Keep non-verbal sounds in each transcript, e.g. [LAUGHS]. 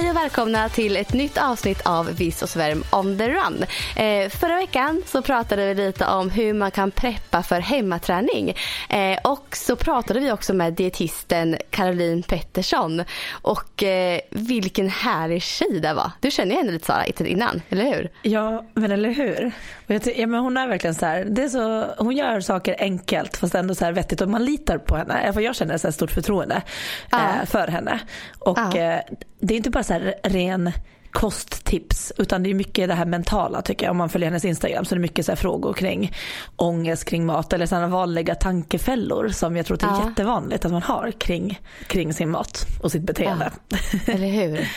Hej och välkomna till ett nytt avsnitt av Viss och Svärm on the run. Eh, förra veckan så pratade vi lite om hur man kan preppa för hemmaträning. Eh, och så pratade vi också med dietisten Caroline Pettersson. Och eh, vilken härlig tjej det var. Du känner ju henne lite Sara innan, eller hur? Ja, men eller hur? Ja, men hon är verkligen så här, det är så, hon gör saker enkelt fast ändå så här vettigt och man litar på henne. Jag känner så här stort förtroende Ja. eh, för henne. Och Ja. eh, det är inte bara så här ren kosttips utan det är mycket det här mentala tycker jag. Om man följer hennes Instagram så är det mycket så här frågor kring ångest kring mat eller sådana vanliga tankefällor som jag tror att det är Ja. jättevanligt att man har kring, kring sin mat och sitt beteende. Eller hur?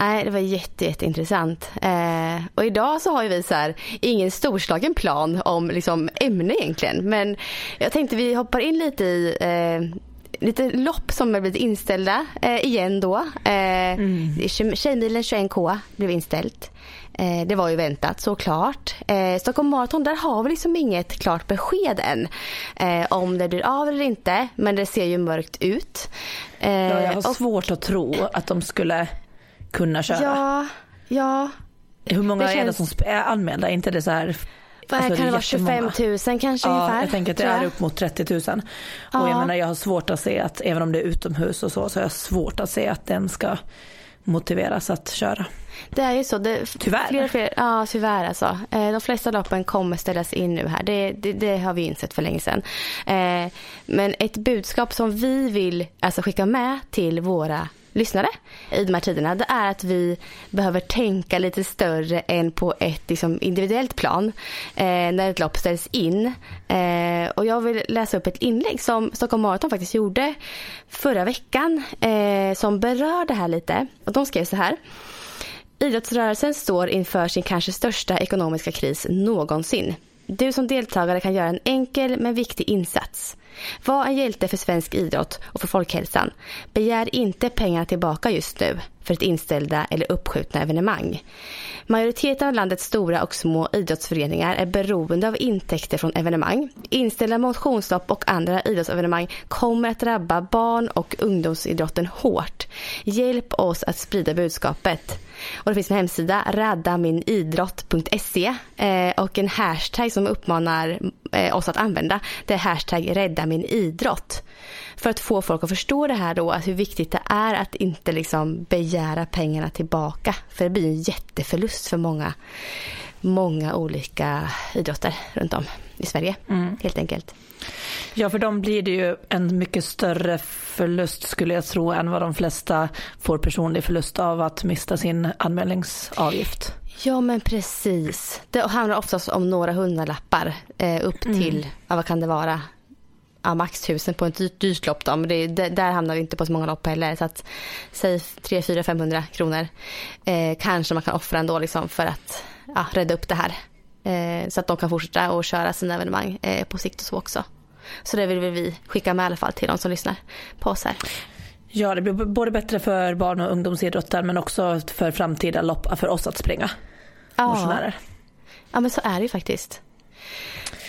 Nej, det var jätte, jätteintressant. Eh, och idag så har ju vi så här, ingen storslagen plan om liksom, ämne egentligen. Men jag tänkte vi hoppar in lite i eh, lite lopp som har blivit inställda eh, igen då. Eh, Tjej- Tjejmilen 21K blev inställt. Eh, det var ju väntat såklart. Eh, Stockholm Marathon, där har vi liksom inget klart besked än. Eh, om det blir av eller inte. Men det ser ju mörkt ut. Eh, Ja, jag har och- svårt att tro att de skulle kunna köra. Ja, ja. Hur många Det är det känns- som är anmälda? Är inte det så här? Vad alltså, kan det vara? jättemånga. 25 000 kanske Ja, ungefär? jag tänker att det är upp mot 30 000. Och Ja. jag menar jag har svårt att se att, även om det är utomhus och så, så har jag svårt att se att den ska motiveras att köra. Det är ju så. Det, Tyvärr. Fler och fler, ja, tyvärr alltså. Eh, De flesta loppen kommer ställas in nu här. Det, det, det har vi insett för länge sedan. Eh, Men ett budskap som vi vill alltså skicka med till våra lyssnare i de här tiderna det är att vi behöver tänka lite större än på ett liksom, individuellt plan eh, när ett lopp ställs in. Eh, och jag vill läsa upp ett inlägg som Stockholm Marathon faktiskt gjorde förra veckan eh, som berör det här lite. Och de skrev så här. Idrottsrörelsen står inför sin kanske största ekonomiska kris någonsin. Du som deltagare kan göra en enkel men viktig insats. Var en hjälte för svensk idrott och för folkhälsan. Begär inte pengarna tillbaka just nu för ett inställda eller uppskjutna evenemang. Majoriteten av landets stora och små idrottsföreningar är beroende av intäkter från evenemang. Inställda motionslopp och andra idrottsevenemang kommer att drabba barn och ungdomsidrotten hårt. Hjälp oss att sprida budskapet. Och det finns en hemsida, raddaminidrott.se eh, och en hashtag som uppmanar eh, oss att använda. Det är hashtag rädda min idrott. För att få folk att förstå det här då, att hur viktigt det är att inte liksom begära pengarna tillbaka. För det blir en jätteförlust för många, många olika idrotter runt om i Sverige. Helt enkelt. Ja, för dem blir det ju en mycket större förlust skulle jag tro än vad de flesta får personlig förlust av att mista sin anmälningsavgift. Ja men precis. Det handlar oftast om några hundralappar eh, upp till, ja, vad kan det vara? Ja, max tusen på ett dyrt, dyrt lopp då. Men det, där hamnar vi inte på så många lopp heller. Så att säg 3, 4, 500 kronor. Eh, kanske man kan offra ändå liksom för att ja, rädda upp det här. Eh, så att de kan fortsätta och köra sina evenemang eh, på sikt och så också. Så det vill vi skicka med i alla fall till de som lyssnar på oss här. Ja, det blir både bättre för barn och ungdomsidrottare men också för framtida lopp för oss att springa. Motionärer. Ja men så är det ju faktiskt.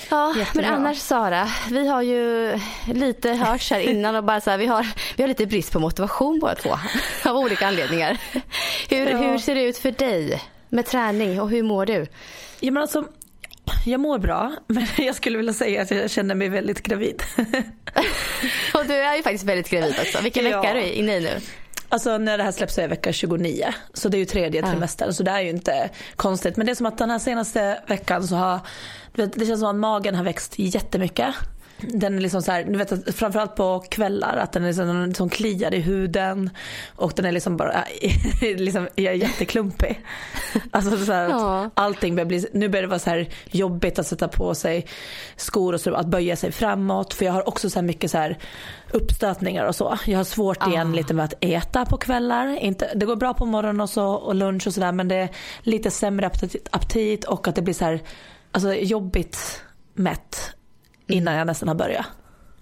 Ja, men annars Sara, vi har ju lite hörts här innan och bara så här, vi har, vi har lite brist på motivation båda två [LAUGHS] av olika anledningar. Hur, Ja. hur ser det ut för dig med träning och hur mår du? Ja, men alltså, jag mår bra [LAUGHS] men jag skulle vilja säga att jag känner mig väldigt gravid. [LAUGHS] Och du är ju faktiskt väldigt gravid också. Vilken Ja. vecka är du inne i nu? Alltså när det här släpps så är vecka 29. Så det är ju tredje Ja. trimestern så det är ju inte konstigt. Men det är som att den här senaste veckan så har, vet, det känns som att magen har växt jättemycket. Den är liksom så här, du vet framförallt på kvällar att den är liksom, som kliar i huden och den är liksom bara [LAUGHS] liksom, jag är jätteklumpig. Alltså så här, ja. allting börjar bli, nu börjar det vara så här jobbigt att sätta på sig skor och så, att böja sig framåt för jag har också så här mycket så här uppstötningar och så. Jag har svårt ah. igen lite med att äta på kvällar. Inte, det går bra på morgonen och, så, och lunch och sådär men det är lite sämre aptit, aptit och att det blir så här alltså, jobbigt mätt innan jag nästan har börjat.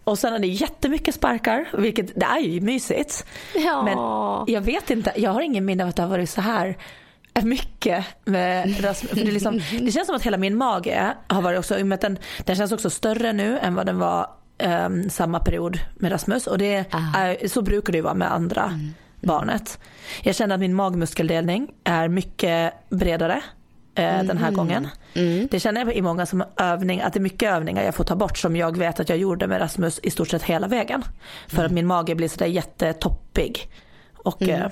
Och sen är det jättemycket sparkar, vilket det är ju mysigt. Ja. Men jag vet inte, jag har ingen minne av att det har varit så här mycket med Rasmus. Det, liksom, det känns som att hela min mage har varit också, i och med att den, den känns också större nu än vad den var um, samma period med Rasmus. Och det ah. är, så brukar det ju vara med andra mm. barnet. Jag känner att min magmuskeldelning är mycket bredare mm. den här mm. gången. Mm. Det känner jag i många som övning, att det är mycket övningar jag får ta bort som jag vet att jag gjorde med Rasmus i stort sett hela vägen. För mm. att min mage blir sådär jättetoppig. Och mm. eh,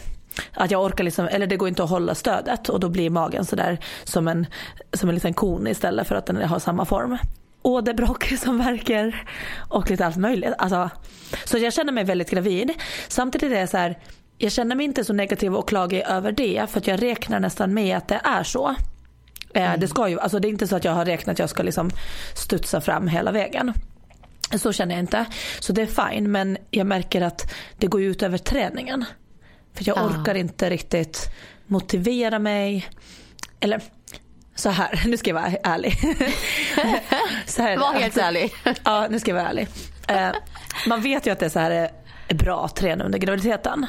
att jag orkar liksom, eller det går inte att hålla stödet och då blir magen sådär som en, som en liten kon istället för att den har samma form. Åderbråck som verkar och lite allt möjligt. Alltså, så jag känner mig väldigt gravid. Samtidigt är det så här, jag känner mig inte så negativ och klagar över det för att jag räknar nästan med att det är så. Eh, mm. Det, ska ju, alltså det är inte så att jag har räknat att jag ska liksom studsa fram hela vägen. Så känner jag inte. Så det är fine men jag märker att det går ut över träningen. För jag ah. orkar inte riktigt motivera mig. Eller så här, [LAUGHS] nu ska jag vara ärlig. [LAUGHS] så här, var helt ärlig. [LAUGHS] ja, nu ska jag vara ärlig. Eh, man vet ju att det är så här är bra att träna under graviditeten.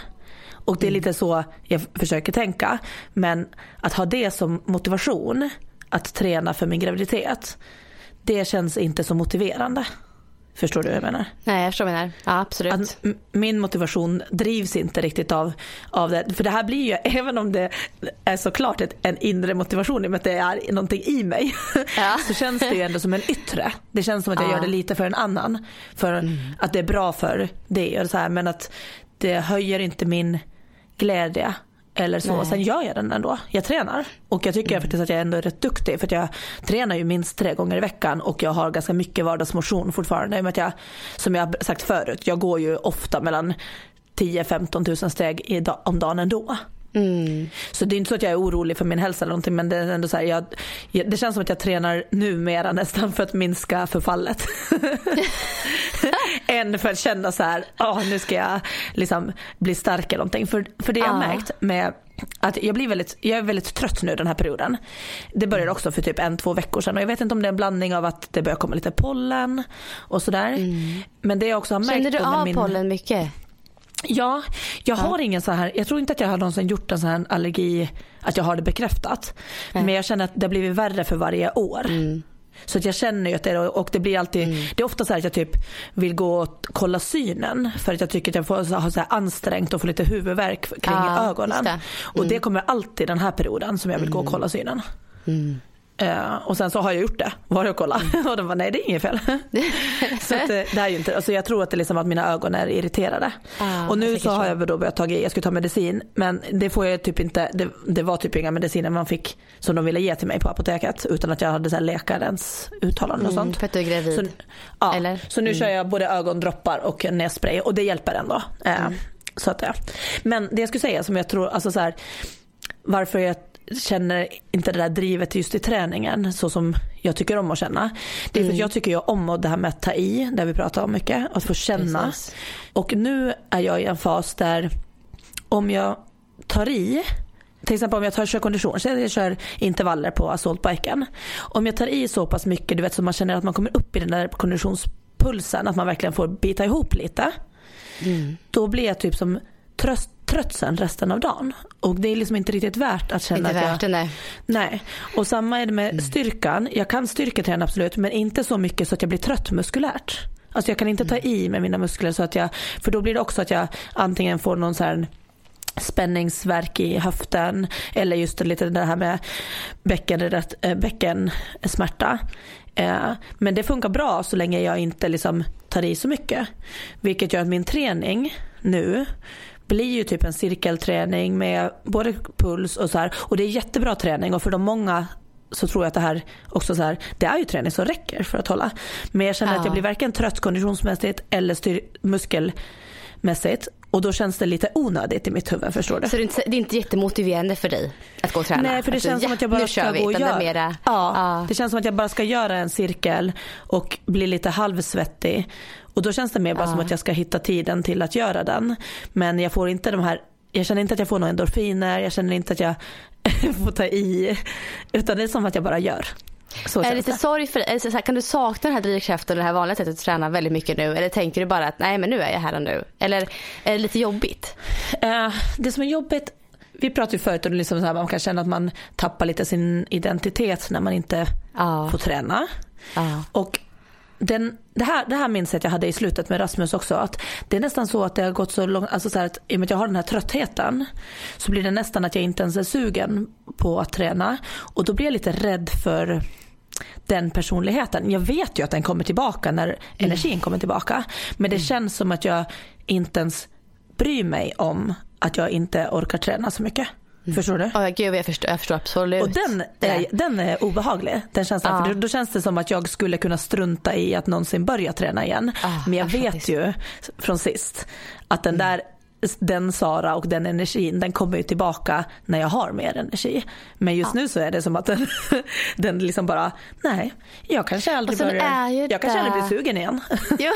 Och det är mm. lite så jag försöker tänka. Men att ha det som motivation, att träna för min graviditet, det känns inte så motiverande. Förstår du vad jag menar? Nej, jag förstår vad du menar. Ja, absolut. Att min motivation drivs inte riktigt av, av det. För det här blir ju, [LAUGHS] även om det är såklart ett, en inre motivation i och med att det är någonting i mig. [LAUGHS] Ja. Så känns det ju ändå som en yttre. Det känns som att jag ja. gör det lite för en annan. För mm. att det är bra för det. Och så här, men att det höjer inte min glädje eller så. Nej. Sen gör jag den ändå. Jag tränar. Och jag tycker mm. faktiskt att jag ändå är rätt duktig för jag tränar ju minst tre gånger i veckan och jag har ganska mycket vardagsmotion fortfarande. Med att jag, som jag sagt förut, jag går ju ofta mellan 10-15 000 steg om dagen ändå. Mm. Så det är inte så att jag är orolig för min hälsa eller någonting men det är ändå så här, jag, det känns som att jag tränar numera nästan för att minska förfallet. [LAUGHS] Än för att känna så här, oh, nu ska jag liksom bli stark eller någonting. För, för det jag har märkt med att jag, blir väldigt, jag är väldigt trött nu den här perioden. Det började också för typ en, två veckor sedan och jag vet inte om det är en blandning av att det börjar komma lite pollen och sådär. Mm. Men det jag också har märkt Känner du av min... pollen mycket? Ja, jag har ingen så här, jag tror inte att jag har någonsin gjort en sån här allergi, att jag har det bekräftat. Nej. Men jag känner att det har blivit värre för varje år. Mm. Så att jag känner ju att det är, och det blir alltid, mm. det är ofta så att jag typ vill gå och kolla synen för att jag tycker att jag får ha så här ansträngt och få lite huvudvärk kring ah, ögonen. Det. Mm. Och det kommer alltid den här perioden som jag vill gå och mm. kolla synen. Mm. Uh, och sen så har jag gjort det, var och kolla. Mm. [LAUGHS] och de var nej det är inget fel. [LAUGHS] så att, eh, det är ju inte, alltså jag tror att det är liksom att mina ögon är irriterade. Ah, och nu så har jag då börjat ta jag skulle ta medicin men det får jag typ inte, det, det, var typ inga mediciner man fick som de ville ge till mig på apoteket utan att jag hade så här läkarens uttalande och mm, sånt. För att du är gravid? Så, ja, Eller? så nu mm. kör jag både ögondroppar och nässpray och det hjälper ändå. Uh, så att, ja. Men det jag skulle säga som jag tror, alltså så här, varför jag känner inte det där drivet just i träningen så som jag tycker om att känna. Det är för att mm. jag tycker ju om det här med att ta i, det vi pratar om mycket, att få känna. Precis. Och nu är jag i en fas där om jag tar i till exempel om jag tar, kör kondition, så jag kör intervaller på assaultbiken. Om jag tar i så pass mycket du vet så man känner att man kommer upp i den där konditionspulsen, att man verkligen får bita ihop lite. Mm. Då blir jag typ som tröst, trött sen resten av dagen. Och det är liksom inte riktigt värt att känna inte att värt det, nej. nej. Och samma är det med mm. styrkan. Jag kan styrketräna absolut men inte så mycket så att jag blir trött muskulärt. Alltså jag kan inte ta mm. i med mina muskler så att jag, för då blir det också att jag antingen får någon så här spänningsverk i höften eller just lite det här med bäcken, äh, bäckensmärta. Eh, men det funkar bra så länge jag inte liksom tar i så mycket. Vilket gör att min träning nu blir ju typ en cirkelträning med både puls och så här. Och det är jättebra träning och för de många så tror jag att det här också så här, det är ju träning som räcker för att hålla. Men jag känner Ja. att jag blir varken trött konditionsmässigt eller styr, muskelmässigt. Och då känns det lite onödigt i mitt huvud, förstår du? Så det är, inte, det är inte jättemotiverande för dig att gå och träna? Nej för det Alltså, känns som ja, att jag bara ska vi, gå och det göra. Mera, ja, det känns som att jag bara ska göra en cirkel och bli lite halvsvettig. Och då känns det mer bara som att jag ska hitta tiden till att göra den. Men jag får inte de här, jag känner inte att jag får några endorfiner, jag känner inte att jag [LAUGHS] får ta i. Utan det är som att jag bara gör. Så Är det lite det. sorg för? Är det så här, Kan du sakna den här drivkraften och det här vanliga sättet att träna väldigt mycket nu? Eller tänker du bara att nej men nu är jag här och nu? Eller är det lite jobbigt? Eh, det som är jobbigt, vi pratade ju förut om liksom så här, man kan känna att man tappar lite sin identitet när man inte Ja. får träna. Ja. Och den, det, här, det här minns jag att jag hade i slutet med Rasmus också. Att det är nästan så att det har gått så långt, alltså så här att i och med att jag har den här tröttheten så blir det nästan att jag inte ens är sugen på att träna. Och då blir jag lite rädd för den personligheten. Jag vet ju att den kommer tillbaka när energin kommer tillbaka. Men det känns som att jag inte ens bryr mig om att jag inte orkar träna så mycket. Förstår du? Oh, gud, jag förstår, jag förstår absolut. Och den är, den är obehaglig. Den känslan. Ja. För då, känns det som att jag skulle kunna strunta i att någonsin börja träna igen. Ja, Men jag vet ju från sist att den där den Sara och den energin den kommer ju tillbaka när jag har mer energi. Men just nu så är det som att den, [LAUGHS] den liksom bara, nej, jag kanske aldrig sen börjar, jag kanske aldrig blir sugen igen. [LAUGHS] Jo,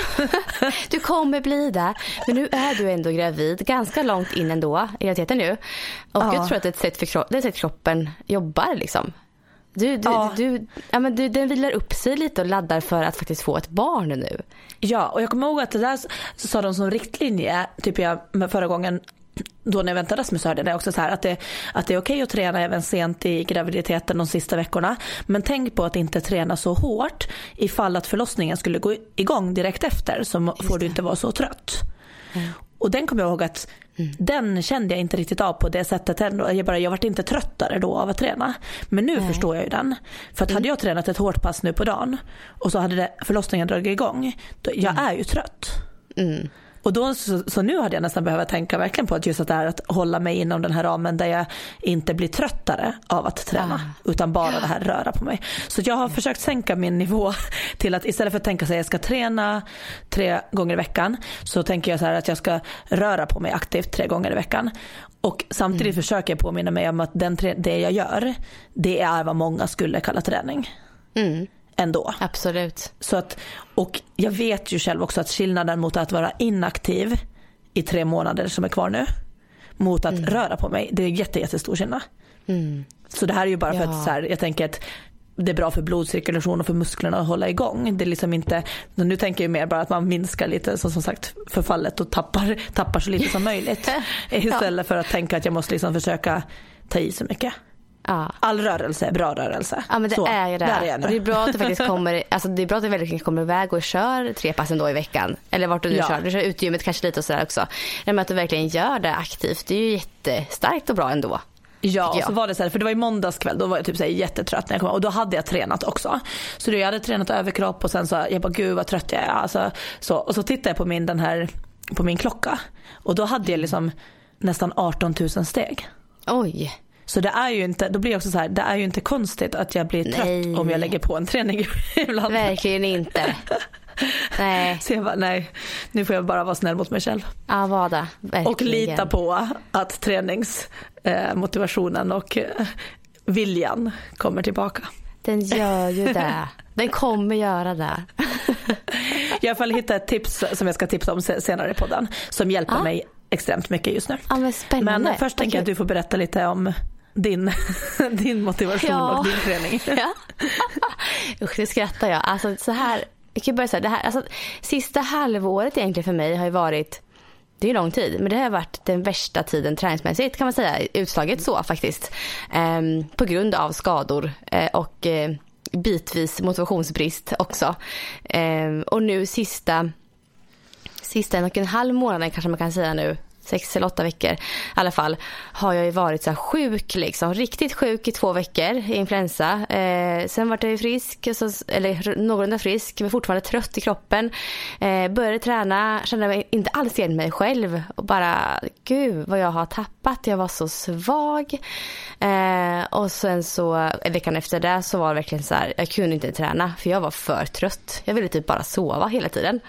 du kommer bli det. Men nu är du ändå gravid, ganska långt in ändå i realiteten nu. Och Ja. jag tror att det är ett sätt, för det är ett sätt kroppen jobbar liksom. Du, du, Ja. du, ja, men du, den vilar upp sig lite och laddar för att faktiskt få ett barn nu. Ja, och jag kommer ihåg att det där sa de som riktlinje, typ jag med förra gången då när jag väntade Rasmus så hörde det också så här att det, att det är okej att träna även sent i graviditeten de sista veckorna. Men tänk på att inte träna så hårt ifall att förlossningen skulle gå igång direkt efter så får du inte vara så trött. Och den kommer jag ihåg att den kände jag inte riktigt av på det sättet ändå. Jag, bara, jag vart inte tröttare då av att träna. Men nu förstår jag ju den. För att hade jag tränat ett hårt pass nu på dagen och så hade det, förlossningen dragit igång. Då, jag är ju trött. Och då, så, så nu hade jag nästan behövt tänka verkligen på att just att det är att hålla mig inom den här ramen där jag inte blir tröttare av att träna. Utan bara det här röra på mig. Så jag har försökt sänka min nivå [LAUGHS] till att istället för att tänka sig att jag ska träna tre gånger i veckan. Så tänker jag så här att jag ska röra på mig aktivt tre gånger i veckan. Och samtidigt försöker jag påminna mig om att den, det jag gör, det är vad många skulle kalla träning. Ändå. Absolut. Så att, och jag vet ju själv också att skillnaden mot att vara inaktiv i tre månader som är kvar nu mot att röra på mig, det är jätte, jättestor skillnad. Så det här är ju bara för Ja. att så här, jag tänker att det är bra för blodcirkulation och för musklerna att hålla igång. Det är liksom inte, nu tänker jag mer bara att man minskar lite så som sagt förfallet och tappar, tappar så lite som möjligt. [LAUGHS] Istället för att tänka att jag måste liksom försöka ta i så mycket. Ja. All rörelse är bra rörelse. Ja men det så, är ju det. Där är jag nu. det är bra att du faktiskt [LAUGHS] kommer, alltså det är bra att du kommer iväg och kör tre pass ändå i veckan. Eller vart du nu Ja. kör. Du kör ut gymmet kanske lite och sådär också. Men att du verkligen gör det aktivt, det är ju jättestarkt och bra ändå. Ja, och så var det så här, för det var i måndags kväll, då var jag typ så här jättetrött när jag kom och då hade jag tränat också. Så då jag hade tränat överkropp och sen så, jag bara gud vad trött jag är. Alltså, så, och så tittade jag på min, den här, på min klocka och då hade jag liksom nästan 18 000 steg. Oj. Så det är ju inte, då blir jag också så här, det är ju inte konstigt att jag blir trött Nej. om jag lägger på en träning [LAUGHS] ibland. Verkligen inte. Nej, Så jag bara, nej, nu får jag bara vara snäll mot mig själv. ja vada. Verkligen. Och lita på att träningsmotivationen och eh, viljan kommer tillbaka. Den gör ju det. Den kommer göra det. [LAUGHS] Jag fall hittat ett tips som jag ska tipsa om se- senare i podden som hjälper Ja. mig extremt mycket just nu. Ja men. Men eh, först tänker jag att du får berätta lite om din, [LAUGHS] din motivation Ja. och din träning. [LAUGHS] Ja. [LAUGHS] Usch, det skrattar jag. Alltså så här, jag kan börja säga det här, alltså sista halvåret egentligen för mig har ju varit det är lång tid, men det har varit den värsta tiden träningsmässigt kan man säga, utslaget så faktiskt. Ehm, på grund av skador eh, och eh, bitvis motivationsbrist också. Ehm, och nu sista, sista en och en halv månaden kanske man kan säga nu, sex eller åtta veckor i alla fall, har jag ju varit så sjuk liksom. Riktigt sjuk i två veckor i influensa. Eh, sen vart jag ju frisk, så, eller någorlunda frisk, men fortfarande trött i kroppen. Eh, började träna, kände mig inte alls igen mig själv och bara gud vad jag har tappat. Jag var så svag. Eh, och sen så eh, veckan efter det så var det verkligen så här, jag kunde inte träna för jag var för trött. Jag ville typ bara sova hela tiden.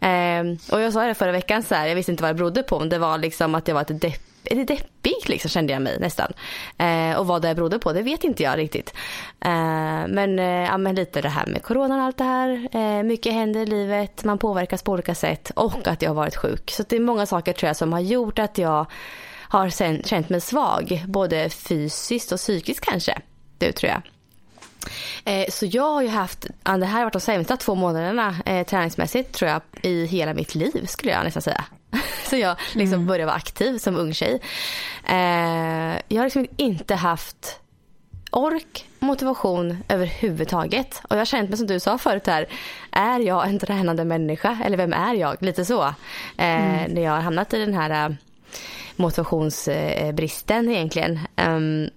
Eh, och jag sa det förra veckan så här, jag visste inte vad det berodde på. om det var liksom att jag var ett depp lite deppig liksom kände jag mig nästan. Eh, och vad det berodde på det vet inte jag riktigt. Eh, men, eh, ja, men lite det här med coronan och allt det här. Eh, mycket händer i livet, man påverkas på olika sätt och att jag har varit sjuk. Så det är många saker tror jag som har gjort att jag har sen, känt mig svag. Både fysiskt och psykiskt kanske. Det tror jag. Eh, så jag har ju haft, det här har varit de sämsta två månaderna eh, träningsmässigt tror jag i hela mitt liv skulle jag nästan säga. Så jag liksom mm. började vara aktiv som ung tjej. Eh, jag har liksom inte haft ork, motivation överhuvudtaget. Och jag har känt mig som du sa förut här, är jag en tränande människa eller vem är jag? Lite så. Eh, mm. När jag har hamnat i den här uh, motivationsbristen egentligen. Um,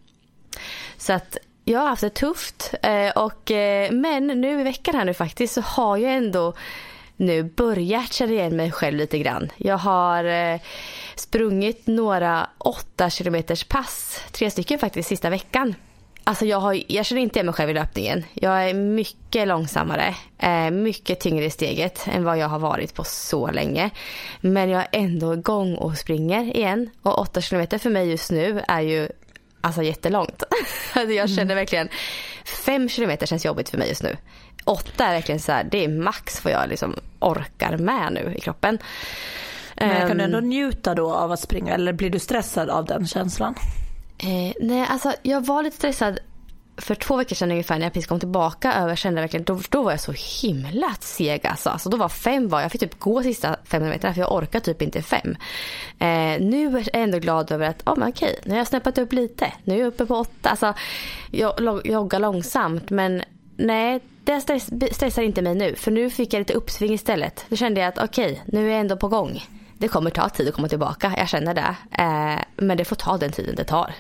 så att jag har haft det tufft. Uh, och, men nu i veckan här nu faktiskt så har jag ändå nu börjat känna igen mig själv lite grann. Jag har eh, sprungit några åtta kilometers pass, tre stycken faktiskt sista veckan. Alltså jag, har, jag känner inte igen mig själv i löpningen. Jag är mycket långsammare, eh, mycket tyngre i steget än vad jag har varit på så länge. Men jag är ändå igång och springer igen. Och åtta kilometer för mig just nu är ju alltså jättelångt. [LAUGHS] Alltså jag känner mm. verkligen, fem kilometer känns jobbigt för mig just nu åtta är verkligen så här, det är max vad jag liksom orkar med nu i kroppen. Men kan du ändå ehm. njuta då av att springa eller blir du stressad av den känslan? Eh, nej, alltså jag var lite stressad för två veckor sedan ungefär när jag precis kom tillbaka över kände verkligen då, då var jag så himla seg alltså. alltså. Då var fem var jag fick typ gå sista 500 meterna för jag orkar typ inte fem. Eh, nu är jag ändå glad över att oh, men okej, nu har jag snäppat upp lite. Nu är jag uppe på åtta. Alltså, jag joggar långsamt men nej det stress, stressar inte mig nu för nu fick jag lite uppsving istället. Då kände jag att okej, okay, nu är jag ändå på gång. Det kommer ta tid att komma tillbaka, jag känner det. Eh, men det får ta den tiden det tar.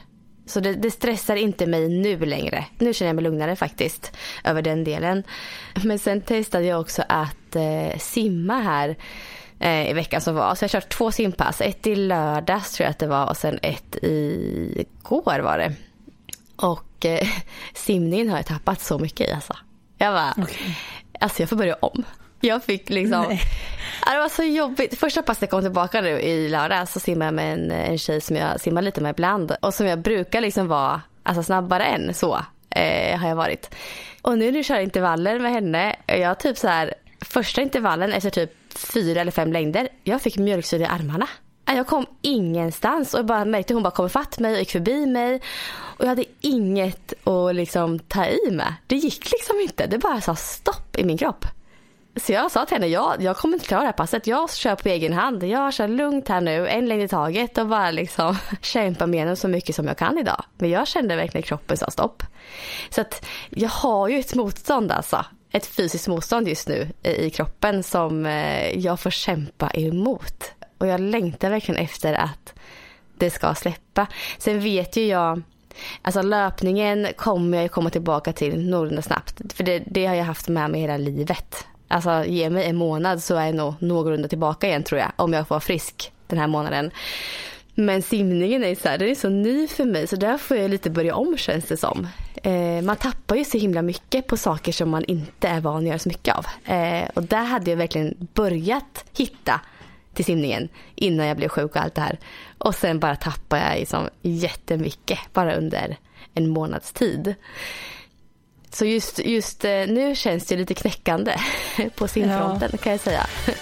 Så det, det, stressar inte mig nu längre. Nu känner jag mig lugnare faktiskt över den delen. Men sen testade jag också att eh, simma här eh, i veckan som var. Så jag har kört två simpass. Ett i lördags tror jag att det var och sen ett i går var det. Och eh, [LAUGHS] simningen har jag tappat så mycket i alltså. Jag bara, okay. alltså jag får börja om. Jag fick liksom, Nej. det var så jobbigt. Första passet jag kom tillbaka nu i lördag så simmade jag med en, en tjej som jag simmar lite med ibland och som jag brukar liksom vara alltså snabbare än så eh, har jag varit. Och nu när jag kör intervaller med henne, jag typ så här första intervallen efter typ fyra eller fem längder, jag fick mjölksyra i armarna. Jag kom ingenstans och jag bara märkte hon bara kom fatt mig och gick förbi mig. Och jag hade inget att liksom ta i med. Det gick liksom inte. Det bara sa stopp i min kropp. Så jag sa till henne, jag, jag kommer inte klara det här passet. Jag kör på egen hand. Jag kör lugnt här nu, en längd i taget och bara liksom [LAUGHS] kämpa med henne så mycket som jag kan idag. Men jag kände verkligen att kroppen sa stopp. Så att jag har ju ett motstånd alltså. Ett fysiskt motstånd just nu i kroppen som eh, jag får kämpa emot. Och jag längtar verkligen efter att det ska släppa. Sen vet ju jag, alltså löpningen kommer jag komma tillbaka till någorlunda snabbt. För det, det har jag haft med mig hela livet. Alltså ge mig en månad så är jag nog någorlunda tillbaka igen tror jag. Om jag får vara frisk den här månaden. Men simningen är så, här, den är så ny för mig så där får jag lite börja om känns det som. Eh, man tappar ju så himla mycket på saker som man inte är van att göra så mycket av. Eh, och där hade jag verkligen börjat hitta till simningen innan jag blev sjuk och allt det här. Och sen bara tappade jag liksom jättemycket bara under en månads tid. Så just, just eh, nu känns det lite knäckande [LAUGHS] på simfronten ja. kan jag säga. [LAUGHS]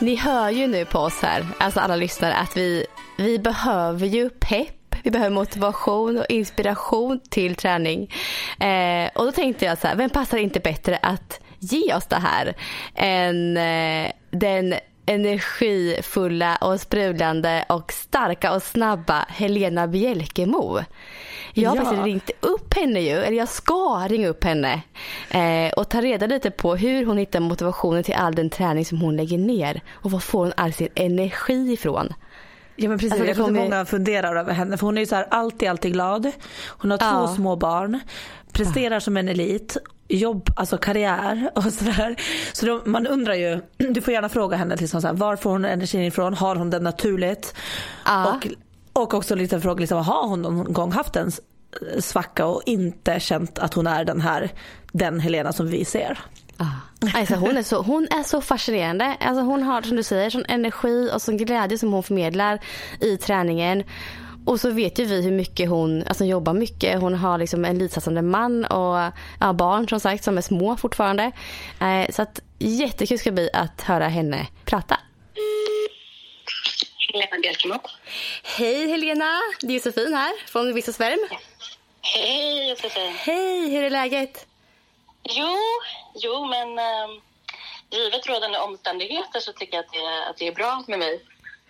Ni hör ju nu på oss här, alltså alla lyssnare, att vi, vi behöver ju pepp vi behöver motivation och inspiration till träning. Eh, och då tänkte jag så här, vem passar inte bättre att ge oss det här än eh, den energifulla och sprudlande och starka och snabba Helena Bjälkemo. Jag har Ja. faktiskt ringt upp henne ju, eller jag ska ringa upp henne eh, och ta reda lite på hur hon hittar motivationen till all den träning som hon lägger ner och var får hon all sin energi ifrån. Ja men precis, Alltså, jag tror kommer- att många funderar över henne för hon är ju så här alltid, alltid glad. Hon har Ja. två små barn, presterar som en elit, jobb, alltså karriär och sådär. Så då, man undrar ju, [CLEARS THROAT] du får gärna fråga henne liksom så här, var får hon energin ifrån? Har hon den naturligt? Ja. Och, och också lite fråga, liksom, har hon någon gång haft en svacka och inte känt att hon är den här, den Helena som vi ser? Alltså hon, är så, hon är så fascinerande. Alltså hon har som du säger sån energi och sån glädje som hon förmedlar i träningen. Och så vet ju vi hur mycket hon alltså jobbar mycket. Hon har liksom en elitsatsande man och ja, barn som sagt som är små fortfarande. Eh, så att jättekul ska bli att höra henne prata. Helena Bjälkemo. Hej Helena, det är Josefin här från Vissa Svärm. Hej Josefin. Hej, hur är läget? Jo, jo men um, givet rådande omständigheter så tycker jag att det, att det är bra med mig.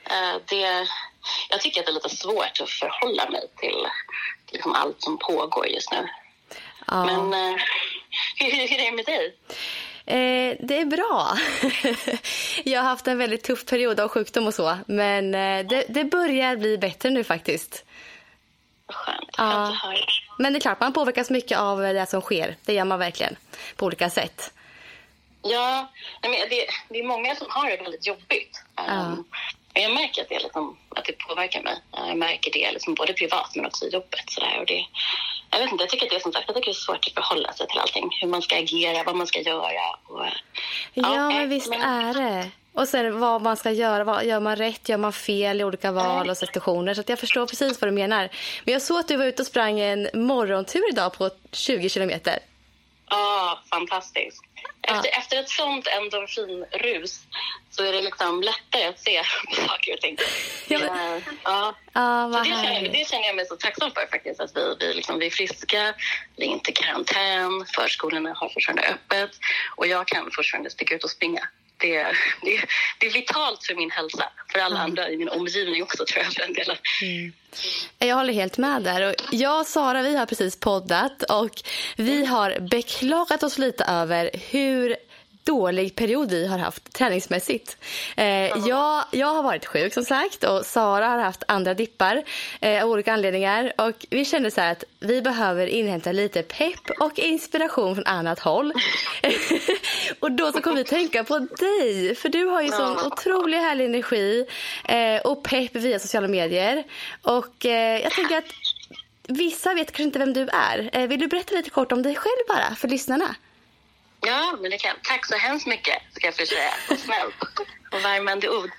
Eh, det, jag tycker att det är lite svårt att förhålla mig till liksom, allt som pågår just nu. Ja. Men eh, hur, hur är det med dig? Eh, det är bra. [LAUGHS] jag har haft en väldigt tuff period av sjukdom och så. Men eh, det, det börjar bli bättre nu faktiskt. Skönt, Ja. Men det är klart, man påverkas mycket av det som sker. Det gör man verkligen. På olika sätt. Ja, men det, det är många som har det väldigt jobbigt. Um, och Jag märker att det, liksom, att det påverkar mig. Jag märker det liksom både privat men också i jobbet. Så där. Och det, jag, vet inte, jag tycker att det är som sagt jag tycker det är svårt att förhålla sig till allting. Hur man ska agera, vad man ska göra. Och, Ja, nej, men visst men- är det. Och sen vad man ska göra. Vad, gör man rätt? Gör man fel i olika val och situationer? Så jag förstår precis vad du menar. Men jag såg att du var ute och sprang en morgontur idag på 20 kilometer. Ja, fantastiskt. Efter, efter ett sånt endorfinrus så är det liksom lättare att se på [LAUGHS] saker och ting. Ja, men- Eh, ja. Ja, Så det, känner, härligt. det känner jag mig så tacksam för faktiskt. Att vi, vi, liksom, vi är friska, vi är inte i karantän, förskolorna har fortfarande öppet och jag kan fortfarande sticka ut och springa. Det, det, det är vitalt för min hälsa, för alla andra i min omgivning också tror jag för den delen. Jag håller helt med där. Och jag och Sara vi har precis poddat och vi har beklagat oss lite över hur dålig period vi har haft träningsmässigt. Eh, jag, jag har varit sjuk som sagt och Sara har haft andra dippar eh, av olika anledningar. Och vi kände så här att vi behöver inhämta lite pepp och inspiration från annat håll. [LAUGHS] och då så kom vi tänka på dig. För du har ju sån otrolig härlig energi eh, och pepp via sociala medier. Och eh, jag tänker att vissa vet kanske inte vem du är. Eh, vill du berätta lite kort om dig själv bara för lyssnarna? Ja, men det kan Tack så hemskt mycket, ska jag få säga. Snällt och värmande ord.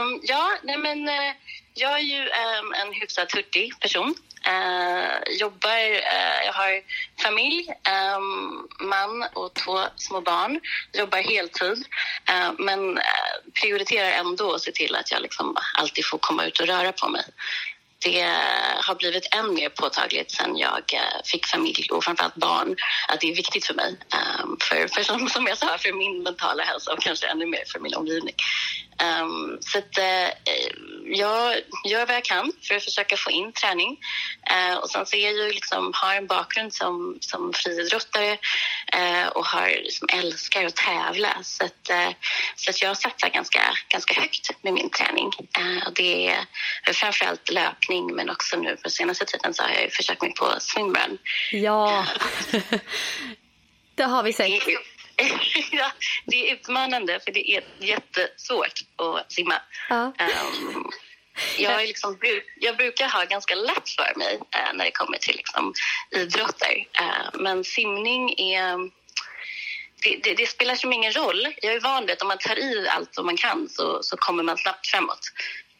Um, ja, nej men uh, jag är ju um, en hyfsat hurtig person. Uh, jobbar, uh, jag har familj, um, man och två små barn. Jobbar heltid, men prioriterar ändå att se till att jag liksom alltid får komma ut och röra på mig det har blivit än mer påtagligt sen jag eh, fick familj och framförallt barn att det är viktigt för mig. Ehm, för, för som, som jag sa, för min mentala hälsa och kanske ännu mer för min omgivning. Um, så att, eh, jag gör vad jag kan för att försöka få in träning. Eh, och sen så är jag ju liksom, har en bakgrund som, som friidrottare eh, och har, liksom, älskar att tävla. Så, att, så att jag satsar ganska, ganska högt med min träning. Och det är framförallt löpning men också nu på senaste tiden så har jag försökt mig på swimrun. Ja, [LAUGHS] det har vi sett. [LAUGHS] ja, det är utmanande för det är jättesvårt att simma. Ja. Ehm, jag, är liksom, jag brukar ha ganska lätt för mig eh, när det kommer till liksom, idrotter. Eh, men simning är... Det, det, det spelar som ingen roll. Jag är van vid att om man tar i allt som man kan så, så kommer man snabbt framåt.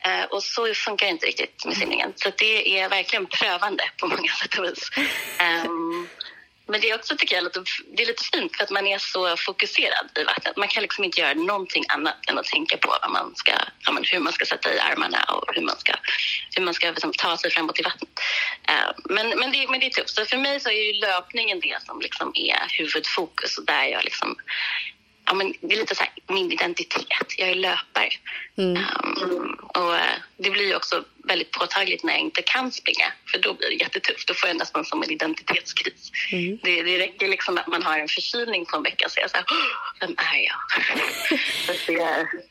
Eh, och så funkar det inte riktigt med simningen. Så det är verkligen prövande på många sätt och vis. Ehm, men det är också tycker jag lite, det är lite fint för att man är så fokuserad i vattnet. Man kan liksom inte göra någonting annat än att tänka på vad man ska, ja, men hur man ska sätta i armarna och hur man ska, hur man ska liksom, ta sig framåt i vattnet. Eh, men, men, det, men det är tufft. Så för mig så är ju löpningen det som liksom är huvudfokus och där jag liksom ja, men det är lite så här, min identitet. Jag är löpare. Um, och eh, det blir ju också väldigt påtagligt när jag inte kan springa. För då blir det jättetufft. Då får jag nästan som en identitetskris. Det, det räcker liksom att man har en förkylning på en vecka så jag säger vem är jag? [LAUGHS]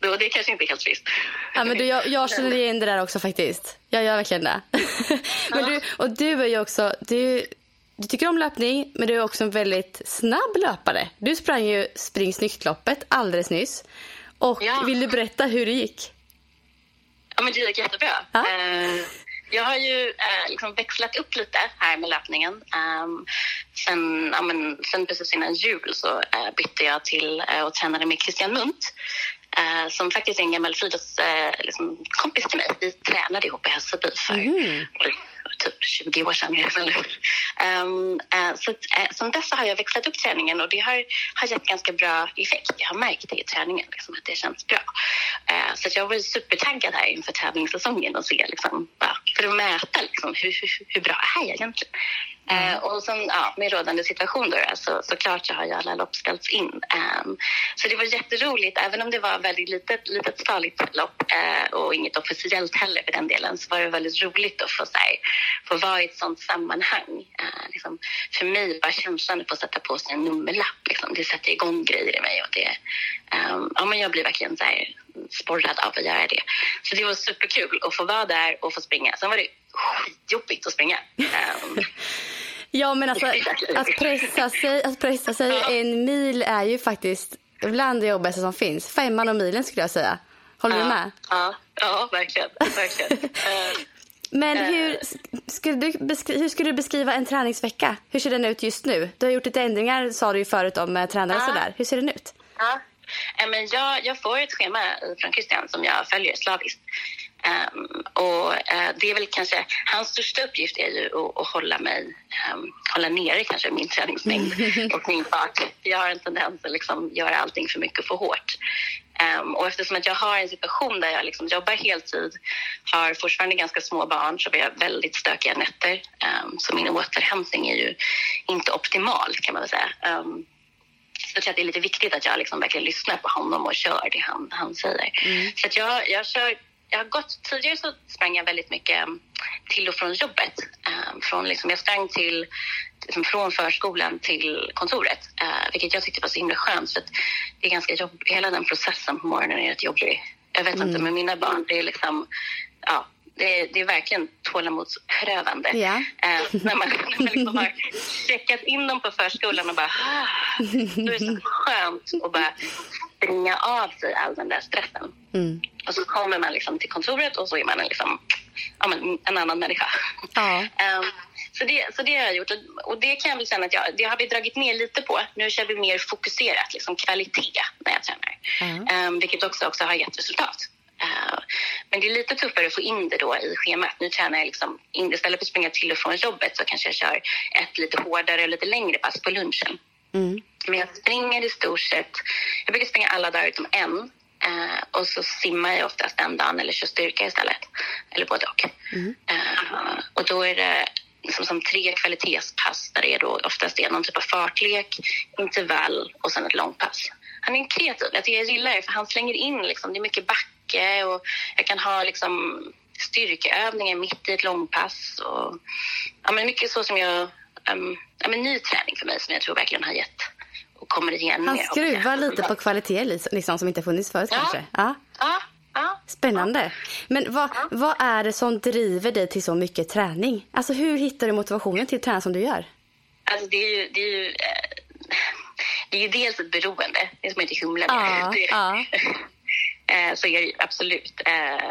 Då, det är kanske inte helt friskt. Ja, men du, jag, jag känner igen det där också faktiskt. Jag gör verkligen det. [LAUGHS] men du, och du är ju också, du, du tycker om löpning men du är också en väldigt snabb löpare. Du sprang ju Spring Snyggt-loppet alldeles nyss. Och Ja. vill du berätta hur det gick? Ja, men det gick jättebra. Ja. Eh, jag har ju eh, liksom växlat upp lite här med löpningen. Um, sen, ja, men, sen precis innan jul så eh, bytte jag till och tränade med Christian Munt. som faktiskt är en gammal friidrottskompis liksom, kompis till mig. Vi tränade ihop i Hässelby för oj, typ 20 år sedan. Um, uh, så uh, sen dess har jag växlat upp träningen och det har, har gett ganska bra effekt. Jag har märkt det i träningen, liksom, att det känns bra. Uh, så att jag var supertaggad här inför tävlingssäsongen och se, liksom, bara, för att mäta liksom, hur, hur, hur bra är jag egentligen. Mm. Eh, och sen ja, med rådande situation då, så såklart så har ju alla lopp ställts in. Ehm, så det var jätteroligt, även om det var väldigt litet, litet stadigt lopp eh, och inget officiellt heller för den delen så var det väldigt roligt att få, så här, få vara i ett sånt sammanhang. Eh, liksom, för mig var känslan att få sätta på sig en nummerlapp, liksom, det sätter igång grejer i mig och det, ehm, ja, men jag blir verkligen så här, sporrad av att göra det. Så det var superkul att få vara där och få springa. Sen var det skitjobbigt att springa. Ehm, [LAUGHS] Ja, men alltså att pressa sig, att pressa sig en mil är ju faktiskt bland det jobbigaste som finns. Femman och milen skulle jag säga. Håller du med? Ja, ja verkligen. verkligen. [LAUGHS] Eh, Men hur skulle, du hur skulle du beskriva en träningsvecka? Hur ser den ut just nu? Du har gjort lite ändringar sa du ju förut om eh, tränare och Ja. sådär. Hur ser den ut? Ja. Eh, Men jag, jag får ett schema från Christian som jag följer slaviskt. Ehm, och eh, det är väl kanske, hans största uppgift är ju att, att hålla mig, ehm, hålla nere kanske min träningsmängd [LAUGHS] och min fart. Jag har en tendens att liksom göra allting för mycket och för hårt. Ehm, och eftersom att jag har en situation där jag liksom jobbar heltid, har fortfarande ganska små barn så har väldigt stökiga nätter. Ehm, så min återhämtning är ju inte optimal kan man väl säga. Ehm, så jag tror att det är lite viktigt att jag liksom verkligen lyssnar på honom och kör det han, han säger. Så att jag, jag kör jag har gått, tidigare så sprang jag väldigt mycket till och från jobbet. Um, från liksom, jag sprang till, liksom, från förskolan till kontoret, uh, vilket jag tyckte var så himla skönt. För det är ganska jobb, hela den processen på morgonen är rätt jobbig. Jag vet inte, med mina barn, det är liksom, ja, det är, det är verkligen tålamodsprövande. Ja. Eh, när man, när man liksom har checkat in dem på förskolan och bara... Ah, då är det så skönt att bara springa av sig all den där stressen. Och så kommer man liksom till kontoret och så är man en, liksom, ja, men en annan människa. Ja. Ehm, så, det, så det har jag gjort. Och- Och det kan jag väl känna att jag, det har vi dragit ner lite på. Nu kör vi mer fokuserat, liksom kvalitet när jag tränar. Ehm, vilket också, också har gett resultat. Ehm, men det är lite tuffare att få in det då i schemat. Nu tränar jag liksom, in, istället för att springa till och från jobbet så kanske jag kör ett lite hårdare och lite längre pass på lunchen. Men jag springer i stort sett, jag brukar springa alla dagar utom en. Eh, och så simmar jag oftast den dagen eller kör styrka istället. Eller både och. Eh, och då är det liksom som tre kvalitetspass där det är då oftast är någon typ av fartlek, intervall och sen ett långpass. Han är kreativ, jag gillar det för han slänger in liksom, det är mycket backe och jag kan ha liksom styrkeövningar mitt i ett långpass och ja, men mycket så som jag, um, ja, men ny träning för mig som jag tror verkligen har gett och kommer igen Han skruvar lite på kvalitet liksom, som inte funnits förut Ja. kanske. Ja. Ja, ja. Spännande. Men vad, vad är det som driver dig till så mycket träning? Alltså hur hittar du motivationen till att träna som du gör? Alltså det är ju, det är ju, eh, det är ju dels ett beroende, det är som inte humla med. Ja, [LAUGHS] [LAUGHS] eh, så är det ju absolut. Eh,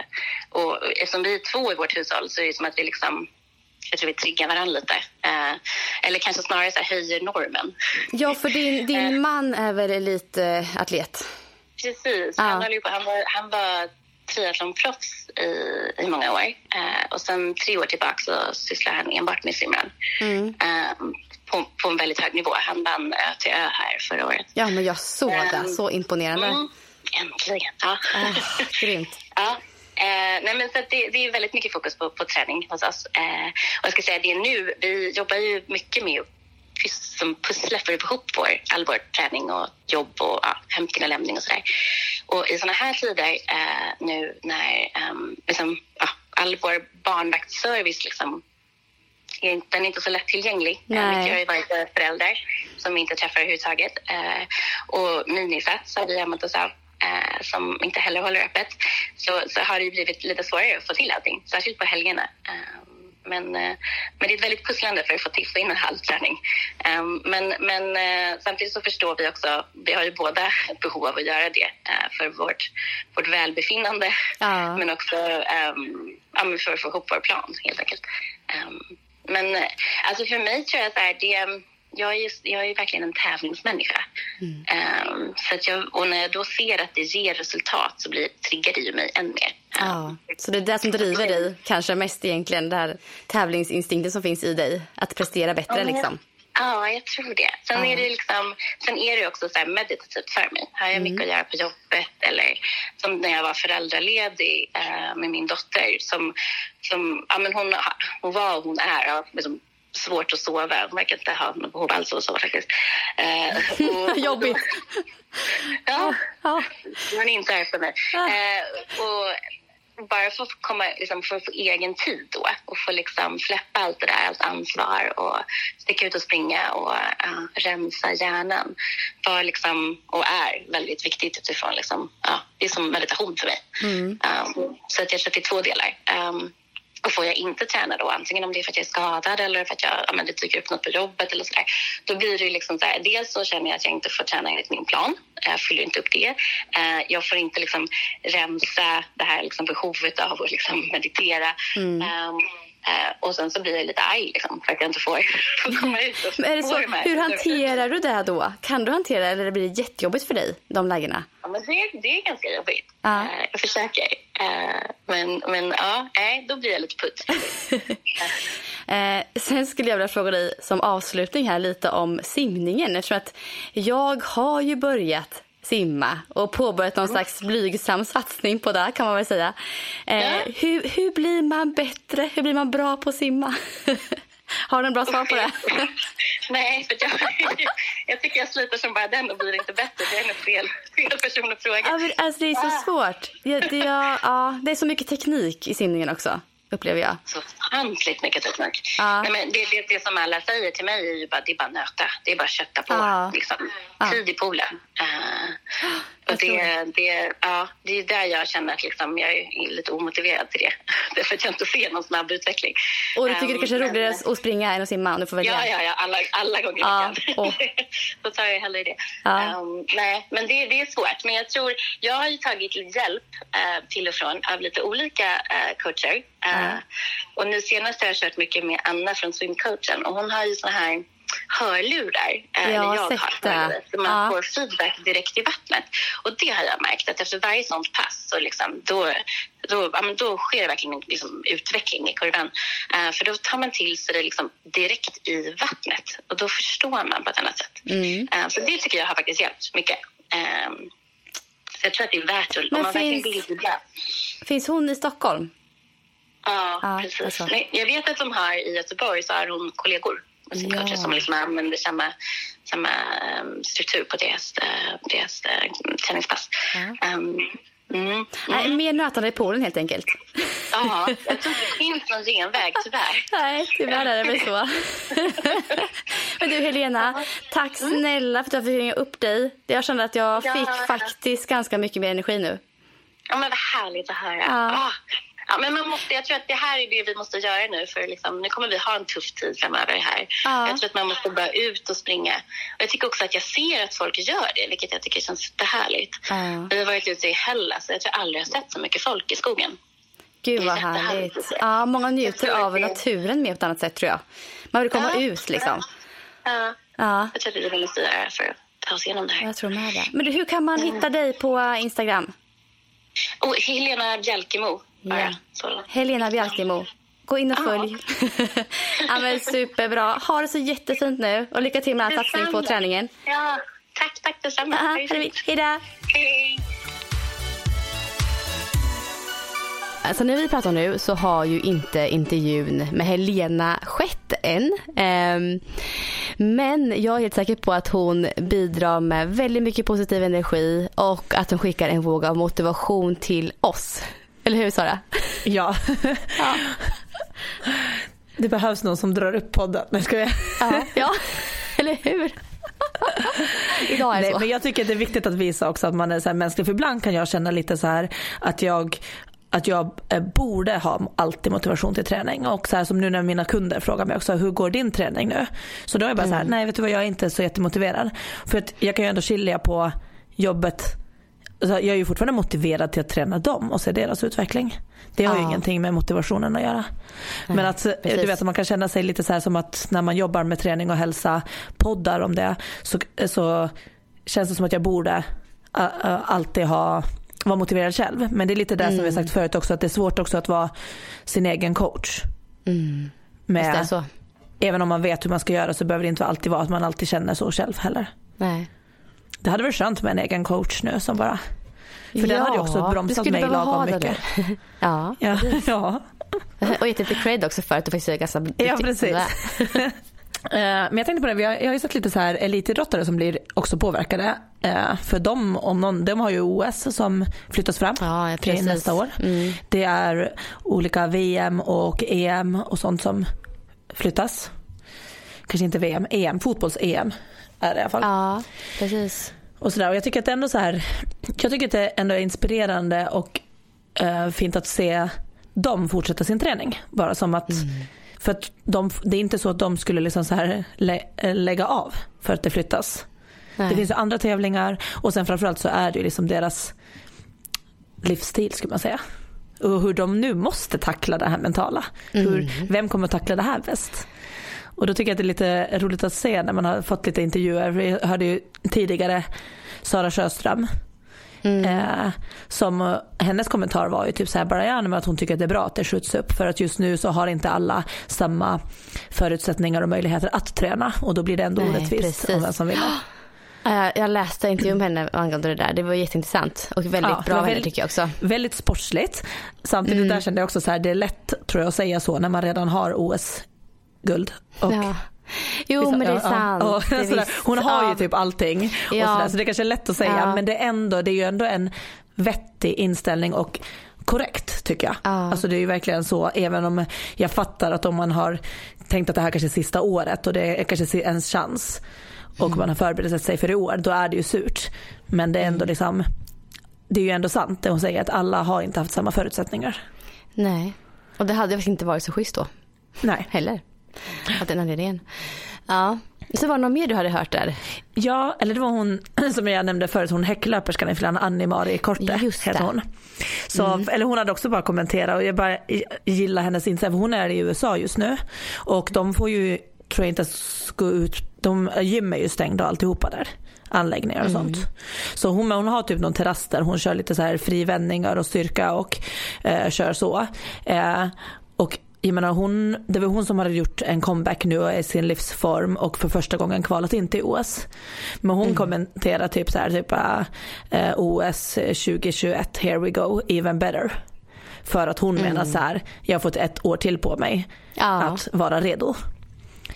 och eftersom vi är två i vårt hushåll så är det som att vi liksom jag tror vi triggar varandra lite. Eh, eller kanske snarare så höjer normen. Ja, för din, [LAUGHS] din man är väl elitatlet? Precis. Ja. Han, på, han var, han var triathlonproffs i, i många år. Eh, och sen tre år tillbaka så sysslar han enbart med simran. Eh, på, på en väldigt hög nivå. Han vann Ö till Ö här förra året. Ja, men jag såg det. Mm. Så imponerande. Mm, äntligen. Ja. Ah, grymt. [LAUGHS] ja. Eh, nej men så det, det är väldigt mycket fokus på, på träning hos oss. Eh, och jag ska säga det nu, vi jobbar ju mycket med att som pusslar för att få ihop vår, all vår träning och jobb och ja, hämtning och lämning och sådär. Och i sådana här tider eh, nu när um, liksom, ja, all vår barnvaktsservice liksom, är, den är inte så lättillgänglig. Nej. Eh, jag har ju varit förälder som vi inte träffar överhuvudtaget. Eh, och minisats har vi använt oss av eh, som inte heller håller öppet. Så, så har det blivit lite svårare att få till allting, särskilt på helgerna. Eh, men, eh, men det är ett väldigt pusslande för att få, till, få in en halvträning. Um, men men uh, samtidigt så förstår vi också, vi har ju båda behov av att göra det uh, för vårt, vårt välbefinnande Ja. men också men för att få ihop vår plan helt enkelt. Um, men alltså för mig tror jag här, det jag är, just, jag är verkligen en tävlingsmänniska. Um, så att jag, och när jag då ser att det ger resultat så blir, triggar det ju mig än mer. Ja, så det är det som driver dig kanske mest egentligen, den här tävlingsinstinkten som finns i dig. Att prestera bättre liksom. Ja, jag tror det. Sen är det liksom, sen är det också så meditativt för mig. Har jag mycket att göra på jobbet eller som när jag var föräldraledig eh, med min dotter som, som ja, men hon, hon var och hon är ja, liksom, svårt att sova. Hon verkar inte ha något behov alls av att sova faktiskt. Eh, och, [LAUGHS] Jobbigt. Ja, Ja. hon är inte här för mig. Eh, och bara för att, komma, liksom, för att få egen tid då och få liksom släppa allt det där, allt ansvar och sticka ut och springa och uh, rensa hjärnan var liksom, och är väldigt viktigt utifrån liksom, ja, det är som meditation för mig. Um, så att jag tror att det är två delar. Um, och får jag inte träna då, antingen om det är för att jag är skadad eller för att jag, ja, men det dyker upp något på jobbet eller sådär, då blir det liksom så här, dels så känner jag att jag inte får träna enligt min plan, jag fyller inte upp det. Eh, jag får inte liksom rensa det här liksom behovet av att liksom meditera. Mm. Eh, och sen så blir jag lite arg liksom, för att jag inte får, [LAUGHS] får komma ut och Men är det så, hur hanterar du det då? Kan du hantera det eller blir det jättejobbigt för dig, de lägena? Ja, men det, det är ganska jobbigt. Ja. Eh, jag försöker. Eh, men, men ja, nej, då blir jag lite putt. [LAUGHS] Eh, sen skulle jag vilja fråga dig som avslutning här lite om simningen. Eftersom att jag har ju börjat simma och påbörjat någon slags blygsam satsning på det kan man väl säga. Eh, Ja. hur, hur blir man bättre? Hur blir man bra på att simma? [LAUGHS] har du en bra svar på det? [LAUGHS] Nej, för jag, [LAUGHS] jag tycker jag sliter som bara den och blir inte bättre. Det är nog fel, fel person att fråga. Ja, men, alltså, det är så svårt. Ja, det, ja, ja, det är så mycket teknik i simningen också, upplever jag. Så ofantligt mycket teknik. Ja. Nej, men det, det, det som alla säger till mig är ju bara, det är bara nöta. Det är bara kötta på. Ja. Liksom. Tid i poolen. Eh, och det, det, ja, det är där jag känner att liksom, jag är lite omotiverad till det. [LAUGHS] Därför att jag inte ser någon snabb utveckling. Och du tycker det Ehm, kanske är men- roligare att springa än att simma om du får välja? Ja, ja, ja alla, alla gånger Ja, jag [LAUGHS] Då tar jag hellre det. Ja. Ehm, nej, men det, det är svårt. Men jag tror, jag har ju tagit hjälp eh, till och från av lite olika eh, coacher. Eh, Och nu senast har jag kört mycket med Anna från Swimcoachen och hon har ju såna här hörlurar. eh, Jag har eller jag det. hörlurar, Så man Ja. får feedback direkt i vattnet. Och det har jag märkt att efter varje sånt pass så liksom, då, då, ja, då sker det verkligen en liksom, utveckling i kurvan. Eh, för då tar man till sig det liksom direkt i vattnet och då förstår man på ett annat sätt. Mm. Eh, så det tycker jag har faktiskt hjälpt mycket. Eh, så jag tror att det är värt att, Men om man verkligen finns- vill bidra. Finns hon i Stockholm? Ja, Ja, precis. alltså. Nej, Jag vet att de har i Göteborg så har hon kollegor sin Ja. som liksom använder samma, samma ehm, struktur på deras, uh, deras uh, träningspass. Ja. Ehm, mm. Nej, mer nötande i poolen helt enkelt. Ja, jag tror inte det finns någon genväg tyvärr. [LAUGHS] Nej, tyvärr är det väl så. [LAUGHS] Men du Helena, tack snälla för att jag fick ringa upp dig. Jag kände att jag Ja. fick faktiskt ganska mycket mer energi nu. Ja, men vad härligt att höra. Ja. Ah. Ja, men man måste, jag tror att det här är det vi måste göra nu för liksom, nu kommer vi ha en tuff tid framöver här. Ja. Jag tror att man måste bara ut och springa. Och jag tycker också att jag ser att folk gör det, vilket jag tycker känns superhärligt. Ja. Vi har varit ute i Hellas och jag tror aldrig jag har sett så mycket folk i skogen. Gud vad härligt. Ja, många njuter av naturen mer på ett annat sätt tror jag. Man vill komma Ja. ut liksom. Ja, Ja, jag tror att det är det vi måste göra för att ta oss igenom det här. jag tror med det. Men du, hur kan man hitta dig på Instagram? Och Helena Bjälkemo. Ja. Så. Helena Bjalkemo. Gå in och Ja. följ. [LAUGHS] ja, men superbra. Ha det så jättefint nu och lycka till med all satsning på träningen. Ja, tack, tack detsamma. Ja, hej då. Hej. Alltså när vi pratar nu så har ju inte intervjun med Helena skett än. Ehm, Men jag är helt säker på att hon bidrar med väldigt mycket positiv energi och att hon skickar en våg av motivation till oss. Eller hur Sara? Ja. [LAUGHS] Ja. Det behövs någon som drar upp podden. Nej, ska jag? Ja, ja. eller hur? Idag är det Nej, så. men jag tycker att det är viktigt att visa också att man är så här mänsklig. För ibland kan jag känna lite så här att jag att jag eh, borde ha alltid motivation till träning. Och så här som nu när mina kunder frågar mig också, hur går din träning nu? Så då är jag bara så här, nej vet du vad jag är inte så jättemotiverad. För att jag kan ju ändå skilja på jobbet jag är ju fortfarande motiverad till att träna dem och se deras utveckling. Det har ju Ja. ingenting med motivationen att göra. Men att eh, du vet man kan känna sig lite så här som att när man jobbar med träning och hälsa, poddar om det, så, så känns det som att jag borde äh, äh, alltid ha vara motiverad själv. Men det är lite det som vi har sagt förut också, att det är svårt också att vara sin egen coach. Mm. Med, även om man vet hur man ska göra så behöver det inte alltid vara att man alltid känner så själv heller. Nej. Det hade varit skönt med en egen coach nu som bara För den hade ju också bromsat mig lagom mycket. [LAUGHS] ja. Ja, ja. [LAUGHS] Och gett lite cred också för att du faktiskt är ganska ja precis. [LAUGHS] Eh, Men jag tänkte på det, jag har ju sett lite så här elitidrottare som blir också påverkade. Eh, För de, om någon, de har ju OS som flyttas fram Ja, ja, till nästa år. Mm. Det är olika VM och EM och sånt som flyttas. Kanske inte VM, EM, fotbolls-EM är det i alla fall. Ja, precis. Och, sådär. och jag tycker att det ändå så här, jag tycker att det ändå är inspirerande och eh, fint att se dem fortsätta sin träning. Bara som att, för att de, det är inte så att de skulle liksom så här lä, eh, lägga av för att det flyttas. Nej. Det finns ju andra tävlingar och sen framförallt så är det ju liksom deras livsstil skulle man säga. Och hur de nu måste tackla det här mentala. Hur, vem kommer att tackla det här bäst? Och då tycker jag att det är lite roligt att se när man har fått lite intervjuer. Vi hörde ju tidigare Sara Sjöström. Eh, som eh, hennes kommentar var ju typ så här bara ja, men att hon tycker att det är bra att det skjuts upp för att just nu så har inte alla samma förutsättningar och möjligheter att träna och då blir det ändå Nej, orättvist precis. om vem som vinner. Ja, [GASPS] Jag läste intervjun med henne angående det där. Det var jätteintressant och väldigt Ja, bra av henne tycker jag också. Väldigt sportsligt. Samtidigt Mm. där kände jag också så här det är lätt tror jag att säga så när man redan har OS-guld. Och Ja. Jo men det är Ja, ja. sant. Och Det är. Hon har ju Ja. typ allting. Och Ja. sådär, så det kanske är lätt att säga Ja. men det är, ändå, det är ju ändå en vettig inställning och korrekt tycker jag. Ja. Alltså det är ju verkligen så även om jag fattar att om man har tänkt att det här kanske är sista året och det är kanske ens chans och Mm. man har förberett sig för i år då är det ju surt. Men det är Mm. ändå liksom det är ju ändå sant det hon säger att alla har inte haft samma förutsättningar. Nej. Och det hade faktiskt inte varit så schysst då Nej. heller. Av den anledningen. Ja. Så var det något mer du hade hört där? Ja, eller det var hon [CLEARS THROAT] som jag nämnde förut, hon häcklöperskan i Flan, Annie Mari Korte Just heter det. hon. Så, Eller hon hade också bara kommenterat och jag bara gillar hennes för hon är i USA just nu och de får ju, tror jag inte gå ut, de, gym är ju stängda och alltihopa där anläggningar och sånt. Så hon, hon har typ någon terrass där hon kör lite så här frivändningar och styrka och eh, kör så. Eh, och jag menar hon, det var hon som hade gjort en comeback nu och är i sin livsform och för första gången kvalat in till OS. Men hon kommenterar typ så här typ eh, OS 2021 here we go even better. För att hon menar så här, jag har fått ett år till på mig Ja. att vara redo.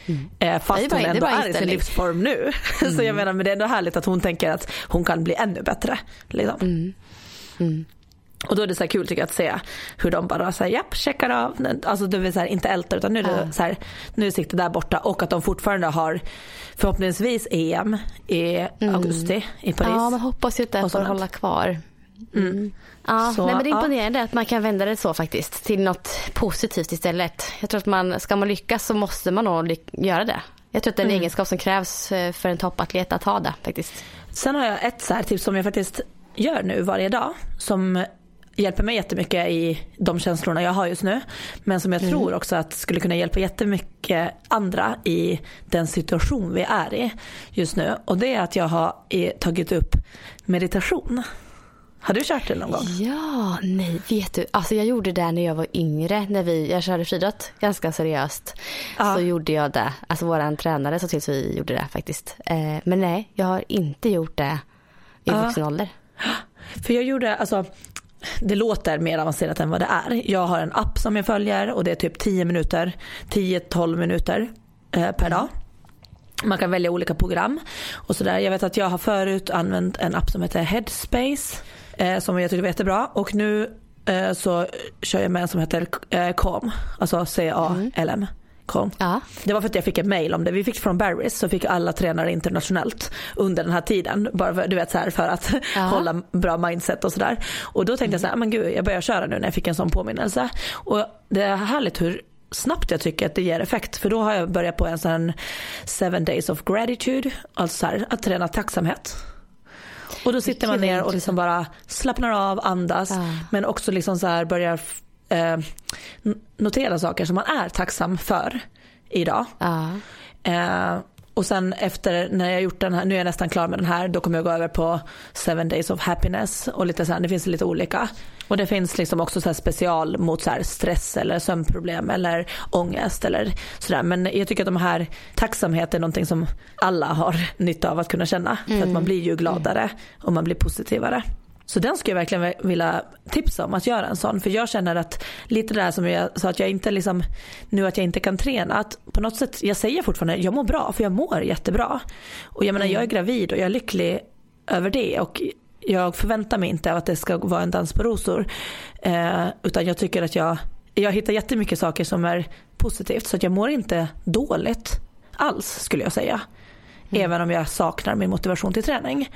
Eh, Det är fast bara- hon det är ändå bara är i sin livsform nu. [LAUGHS] så jag menar men det är ändå härligt att hon tänker att hon kan bli ännu bättre. Liksom. Och då är det så här kul tycker jag att se hur de bara säger japp checkar av. Alltså det vill så här, inte älta utan nu är det Ja. så här, nu är siktet där borta och att de fortfarande har förhoppningsvis EM i augusti i Paris. Ja, man hoppas ju att det får hålla kvar. Mm. Ja, Så, nej, men det är ja. imponerande att man kan vända det så faktiskt till något positivt istället. Jag tror att man, ska man lyckas så måste man nog göra det. Jag tror att det är en egenskap som krävs eh, för en toppatlet att ha det faktiskt. Sen har jag ett så här tips som jag faktiskt gör nu varje dag som hjälper mig jättemycket i de känslorna jag har just nu. Men som jag tror också att skulle kunna hjälpa jättemycket andra i den situation vi är i just nu. Och det är att jag har eh, tagit upp meditation. Har du kört det någon gång? Ja, nej, vet du. Alltså jag gjorde det när jag var yngre. När vi, jag körde friidrott ganska seriöst. Ja. Så gjorde jag det. Alltså våran tränare såg till så vi gjorde det faktiskt. Eh, men nej, jag har inte gjort det i Ja. vuxen ålder. För jag gjorde, alltså det låter mer avancerat än vad det är. Jag har en app som jag följer och det är typ 10 minuter, 10-12 minuter eh, per dag. Man kan välja olika program och sådär. Jag vet att jag har förut använt en app som heter Headspace eh, som jag tyckte var jättebra och nu eh, så kör jag med en som heter eh, Calm, alltså C-A-L-M. Calm. Ja. Det var för att jag fick ett mail om det. Vi fick från Barry's så fick alla tränare internationellt under den här tiden. Bara för, du vet, så här, för att [LAUGHS] Ja. hålla bra mindset och sådär. Och då tänkte jag så här, men gud jag börjar köra nu när jag fick en sån påminnelse. Och det är härligt hur snabbt jag tycker att det ger effekt. För då har jag börjat på en sån seven days of gratitude. Alltså så här, att träna tacksamhet. Och då sitter man ner och liksom bara slappnar av, andas. Ja. Men också liksom så här börjar eh, notera saker som man är tacksam för idag. Ja. Eh, och sen efter när jag gjort den här, nu är jag nästan klar med den här, då kommer jag gå över på seven days of happiness och lite så här, det finns lite olika. Och det finns liksom också så här special mot så stress eller sömnproblem eller ångest eller sådär. Men jag tycker att de här tacksamhet är någonting som alla har nytta av att kunna känna. För att man blir ju gladare och man blir positivare. Så den skulle jag verkligen vilja tipsa om att göra en sån. För jag känner att lite det där som jag sa att jag inte liksom, nu att jag inte kan träna. Att på något sätt, jag säger fortfarande jag mår bra för jag mår jättebra. Och jag menar jag är gravid och jag är lycklig över det. Och jag förväntar mig inte att det ska vara en dans på rosor. Eh, utan jag tycker att jag, jag hittar jättemycket saker som är positivt. Så att jag mår inte dåligt alls skulle jag säga. Även om jag saknar min motivation till träning.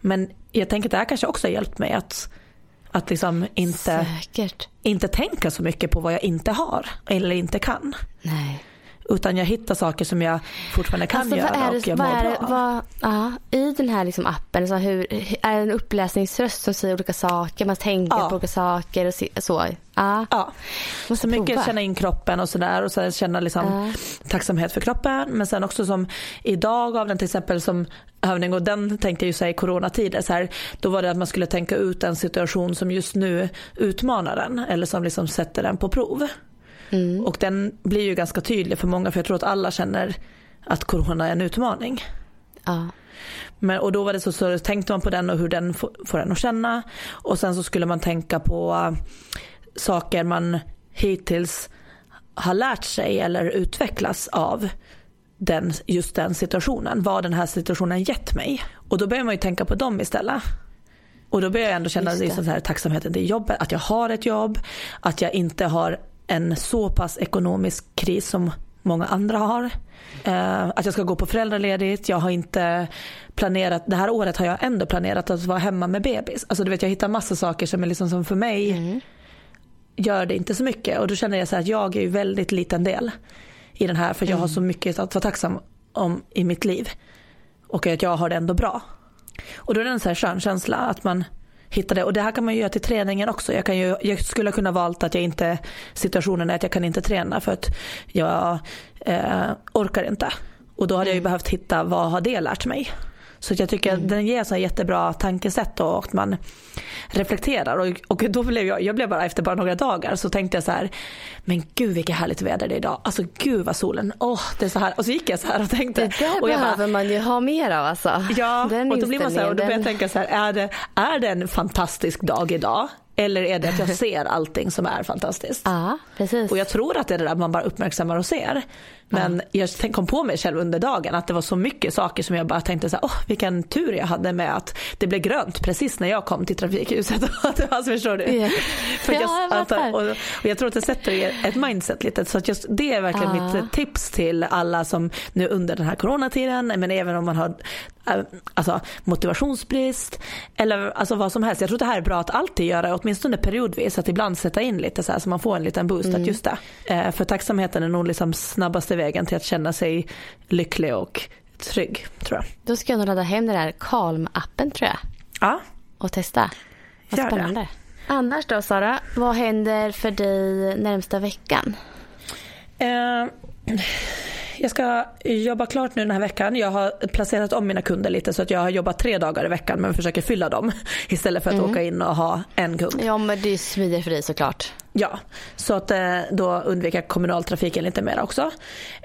Men jag tänker att det här kanske också har hjälpt mig att, att liksom inte, Säkert. inte tänka så mycket på vad jag inte har eller inte kan. Nej. Utan jag hittar saker som jag fortfarande kan Alltså, göra vad är det, och jag vad mår är det, bra. vad, ja, I den här liksom appen, så hur, är det en uppläsningsröst som säger olika saker? Man tänker Ja. på olika saker och så? Ja. Ja, Måste så mycket prova. känna in kroppen och sådär och sen känna liksom tacksamhet för kroppen. Men sen också som idag av den till exempel som övning och den tänkte jag ju säga i coronatider så här, då var det att man skulle tänka ut en situation som just nu utmanar den eller som liksom sätter den på prov. Och den blir ju ganska tydlig för många för jag tror att alla känner att corona är en utmaning. Ja. Men, och då var det så, så tänkte man på den och hur den får, en att känna. Och sen så skulle man tänka på äh, saker man hittills har lärt sig eller utvecklats av den, just den situationen. Vad den här situationen gett mig. Och då börjar man ju tänka på dem istället. Och då börjar jag ändå känna Just det. liksom så här, tacksamheten till jobbet, att jag har ett jobb, att jag inte har en så pass ekonomisk kris som många andra har. Eh, att jag ska gå på föräldraledigt, jag har inte planerat, det här året har jag ändå planerat att vara hemma med bebis. Alltså du vet jag hittar massa saker som är liksom som för mig gör det inte så mycket och då känner jag så här att jag är ju väldigt liten del i den här för jag har så mycket att vara tacksam om i mitt liv. Och att jag har det ändå bra. Och då är det en så här skön känsla att man hittar det. Och det här kan man ju göra till träningen också. Jag, kan ju, jag skulle kunna valt att jag inte, situationen är att jag kan inte träna för att jag eh, orkar inte. Och då hade jag ju behövt hitta vad har det lärt mig. Så jag tycker att den ger så här jättebra tankesätt och att man reflekterar. Och, och då blev jag, jag blev bara efter bara några dagar så tänkte jag så här, men gud vilket härligt väder det är idag. Alltså gud vad solen, åh det är så här. Och så gick jag så här och tänkte. Det där och jag bara, behöver man ju ha mer av alltså. Ja, Den och då blir man så här, och då börjar jag tänka så här, är det, är det en fantastisk dag idag? Eller är det att jag ser allting som är fantastiskt? Ja, precis. Och jag tror att det är det där man bara uppmärksammar och ser. Men jag tänk- kom på mig själv under dagen att det var så mycket saker som jag bara tänkte så här, åh vilken tur jag hade med att det blev grönt precis när jag kom till trafikljuset. alltså, [LAUGHS] förstår du? Ja. För Ja, jag, jag fattar. och, och jag tror att det sätter ett mindset lite. Så att just, det är verkligen Ja. mitt tips till alla som nu under den här coronatiden, men även om man har alltså, motivationsbrist eller alltså, vad som helst. Jag tror att det här är bra att alltid göra, åtminstone periodvis, att ibland sätta in lite så här så man får en liten boost. Att just det. Eh, för tacksamheten är nog liksom snabbaste vägen till att känna sig lycklig och trygg, tror jag. Då ska jag nog ladda hem den där Calm-appen tror jag Ja, och testa. Vad Gör det. spännande. Annars då Sara, vad händer för dig närmsta veckan? Eh, jag ska jobba klart nu den här veckan. Jag har placerat om mina kunder lite så att jag har jobbat tre dagar i veckan men försöker fylla dem [LAUGHS] istället för att åka in och ha en kund. Ja men det är smidigare för dig såklart. Ja, så att eh, då undviker jag kommunaltrafiken lite mer också.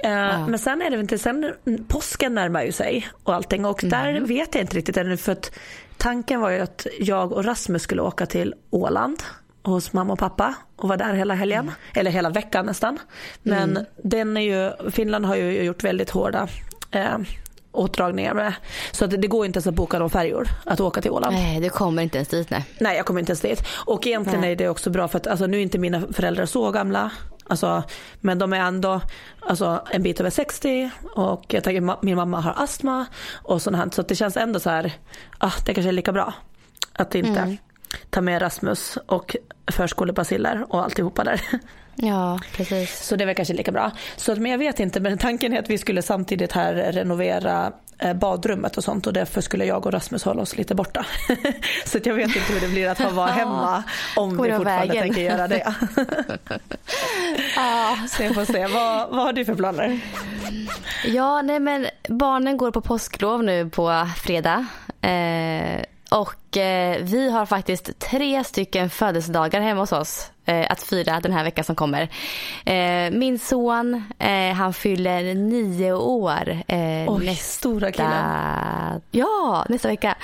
Eh, Men sen är det inte, sen påsken närmar ju sig och allting och där vet jag inte riktigt ännu för att tanken var ju att jag och Rasmus skulle åka till Åland hos mamma och pappa och vara där hela helgen, eller hela veckan nästan. Men den är ju, Finland har ju gjort väldigt hårda eh, åtdragningar med. Så att det går inte ens att boka någon färjor att åka till Åland. Nej, du kommer inte ens dit nej. Nej jag kommer inte ens dit. Och egentligen Nej. är det också bra för att alltså, nu är inte mina föräldrar så gamla. Alltså, men de är ändå alltså, en bit över 60 och jag tänker min mamma har astma och sånt här. Så det känns ändå så här, ah, det kanske är lika bra att inte ta med Rasmus och förskolebaciller och alltihopa där. Ja, precis. Så det väl kanske lika bra. Så, men jag vet inte, men tanken är att vi skulle samtidigt här renovera eh, badrummet och sånt och därför skulle jag och Rasmus hålla oss lite borta. [LAUGHS] så jag vet inte hur det blir att vara hemma om Går vi fortfarande vägen. tänker göra det. [LAUGHS] så jag får se, vad, vad har du för planer? Ja, nej men barnen går på påsklov nu på fredag. Eh, och eh, vi har faktiskt tre stycken födelsedagar hemma hos oss eh, att fira den här veckan som kommer. Eh, min son, eh, han fyller nio år. Eh, Oj, stora killen. Ja, nästa vecka.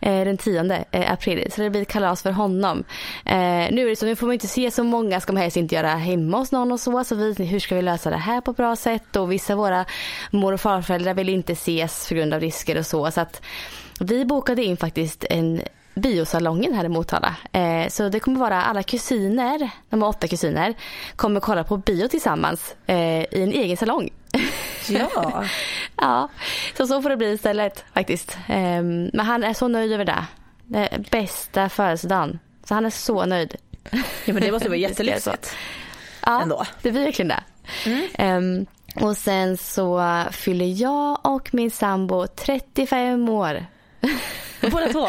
Eh, den 10 eh, april. Så det blir ett kalas för honom. Nu är det så, nu får man inte se så många, ska man helst inte göra hemma hos någon och så. Så vi, hur ska vi lösa det här på ett bra sätt? Och vissa av våra mor och farföräldrar vill inte ses på grund av risker och så. Så att vi bokade in faktiskt en biosalongen här i Motala. Eh, så det kommer vara alla kusiner, de har åtta kusiner, kommer kolla på bio tillsammans eh, i en egen salong. [LAUGHS] Ja, [LAUGHS] Ja, så så får det bli istället faktiskt. Ehm, Men han är så nöjd över det. det bästa födelsedagen. Så han är så nöjd. ja men det måste vara [LAUGHS] jättelyxigt. Ja, Ändå. det blir verkligen det. Ehm, och sen så fyller jag och min sambo 35 år. Båda två?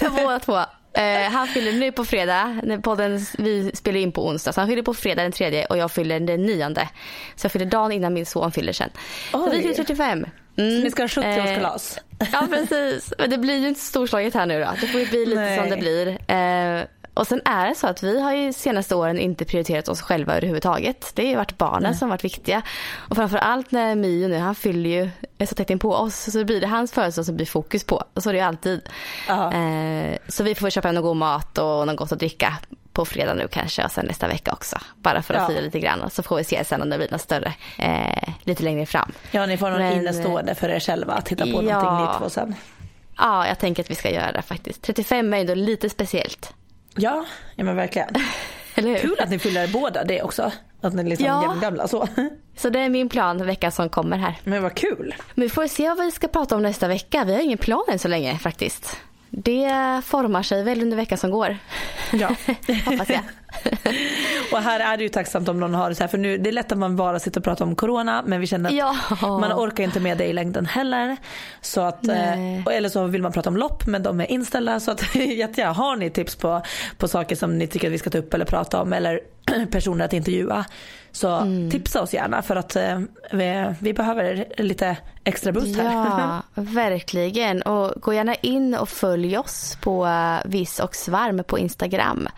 [LAUGHS] Båda två. Eh, han fyller nu på fredag, när podden, vi spelar in på onsdag, så han fyller på fredag den tredje och jag fyller den nionde. Så jag fyller dagen innan min son fyller sen. Så vi Oj. fyller 35. Så Mm. ni ska ha 70-årskalas? Ja precis. Men det blir ju inte storslaget här nu då. Det får ju bli lite Nej. som det blir. Eh, och sen är det så att vi har ju senaste åren inte prioriterat oss själva överhuvudtaget. Det har ju varit barnen som varit viktiga. Och framförallt när Mio nu, han fyller ju så tätt in på oss. Så blir det hans födelsedag som blir fokus på. Så är det ju alltid. Eh, så vi får köpa någon god mat och något gott att dricka på fredag nu kanske och sen nästa vecka också. Bara för att Ja. fira lite grann. Och så får vi se sen om det blir något större eh, lite längre fram. Ja, ni får någon Men, innestående för er själva att hitta på ja. någonting ni två sen. Ja, jag tänker att vi ska göra det faktiskt. 35 är ju då lite speciellt. Ja, ja men verkligen. [LAUGHS] Eller hur? Kul att ni fyller båda det också. Att ni är liksom Ja. jämngamla så. [LAUGHS] Så det är min plan veckan som kommer här. Men vad kul. Men vi får se vad vi ska prata om nästa vecka. Vi har ingen plan än så länge faktiskt. Det formar sig väl under veckan som går. Ja. [LAUGHS] Hoppas jag. [LAUGHS] Och här är det ju tacksamt om någon har det så här för nu det är lätt att man bara sitter och pratar om corona men vi känner att Ja. man orkar inte med det i längden heller. Så att, Nej. eh, och- eller så vill man prata om lopp men de är inställda så att [LAUGHS] jättegärna har ni tips på, på saker som ni tycker att vi ska ta upp eller prata om eller [CLEARS THROAT] personer att intervjua så Mm. tipsa oss gärna för att eh, vi, vi behöver lite extra boost här. Ja, [LAUGHS] verkligen. Och gå gärna in och följ oss på eh, Viss och Svarm på Instagram.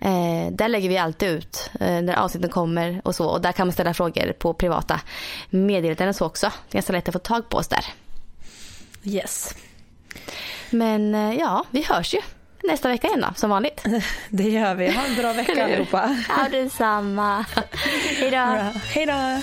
Eh, där lägger vi alltid ut eh, när avsnitten kommer och så. Och där kan man ställa frågor på privata meddelanden och så också. Det är ganska lätt att få tag på oss där. Yes. Men eh, ja, vi hörs ju nästa vecka igen då, som vanligt. [LAUGHS] Det gör vi. Ha en bra vecka allihopa. Ja, detsamma. Hej då. Hej då.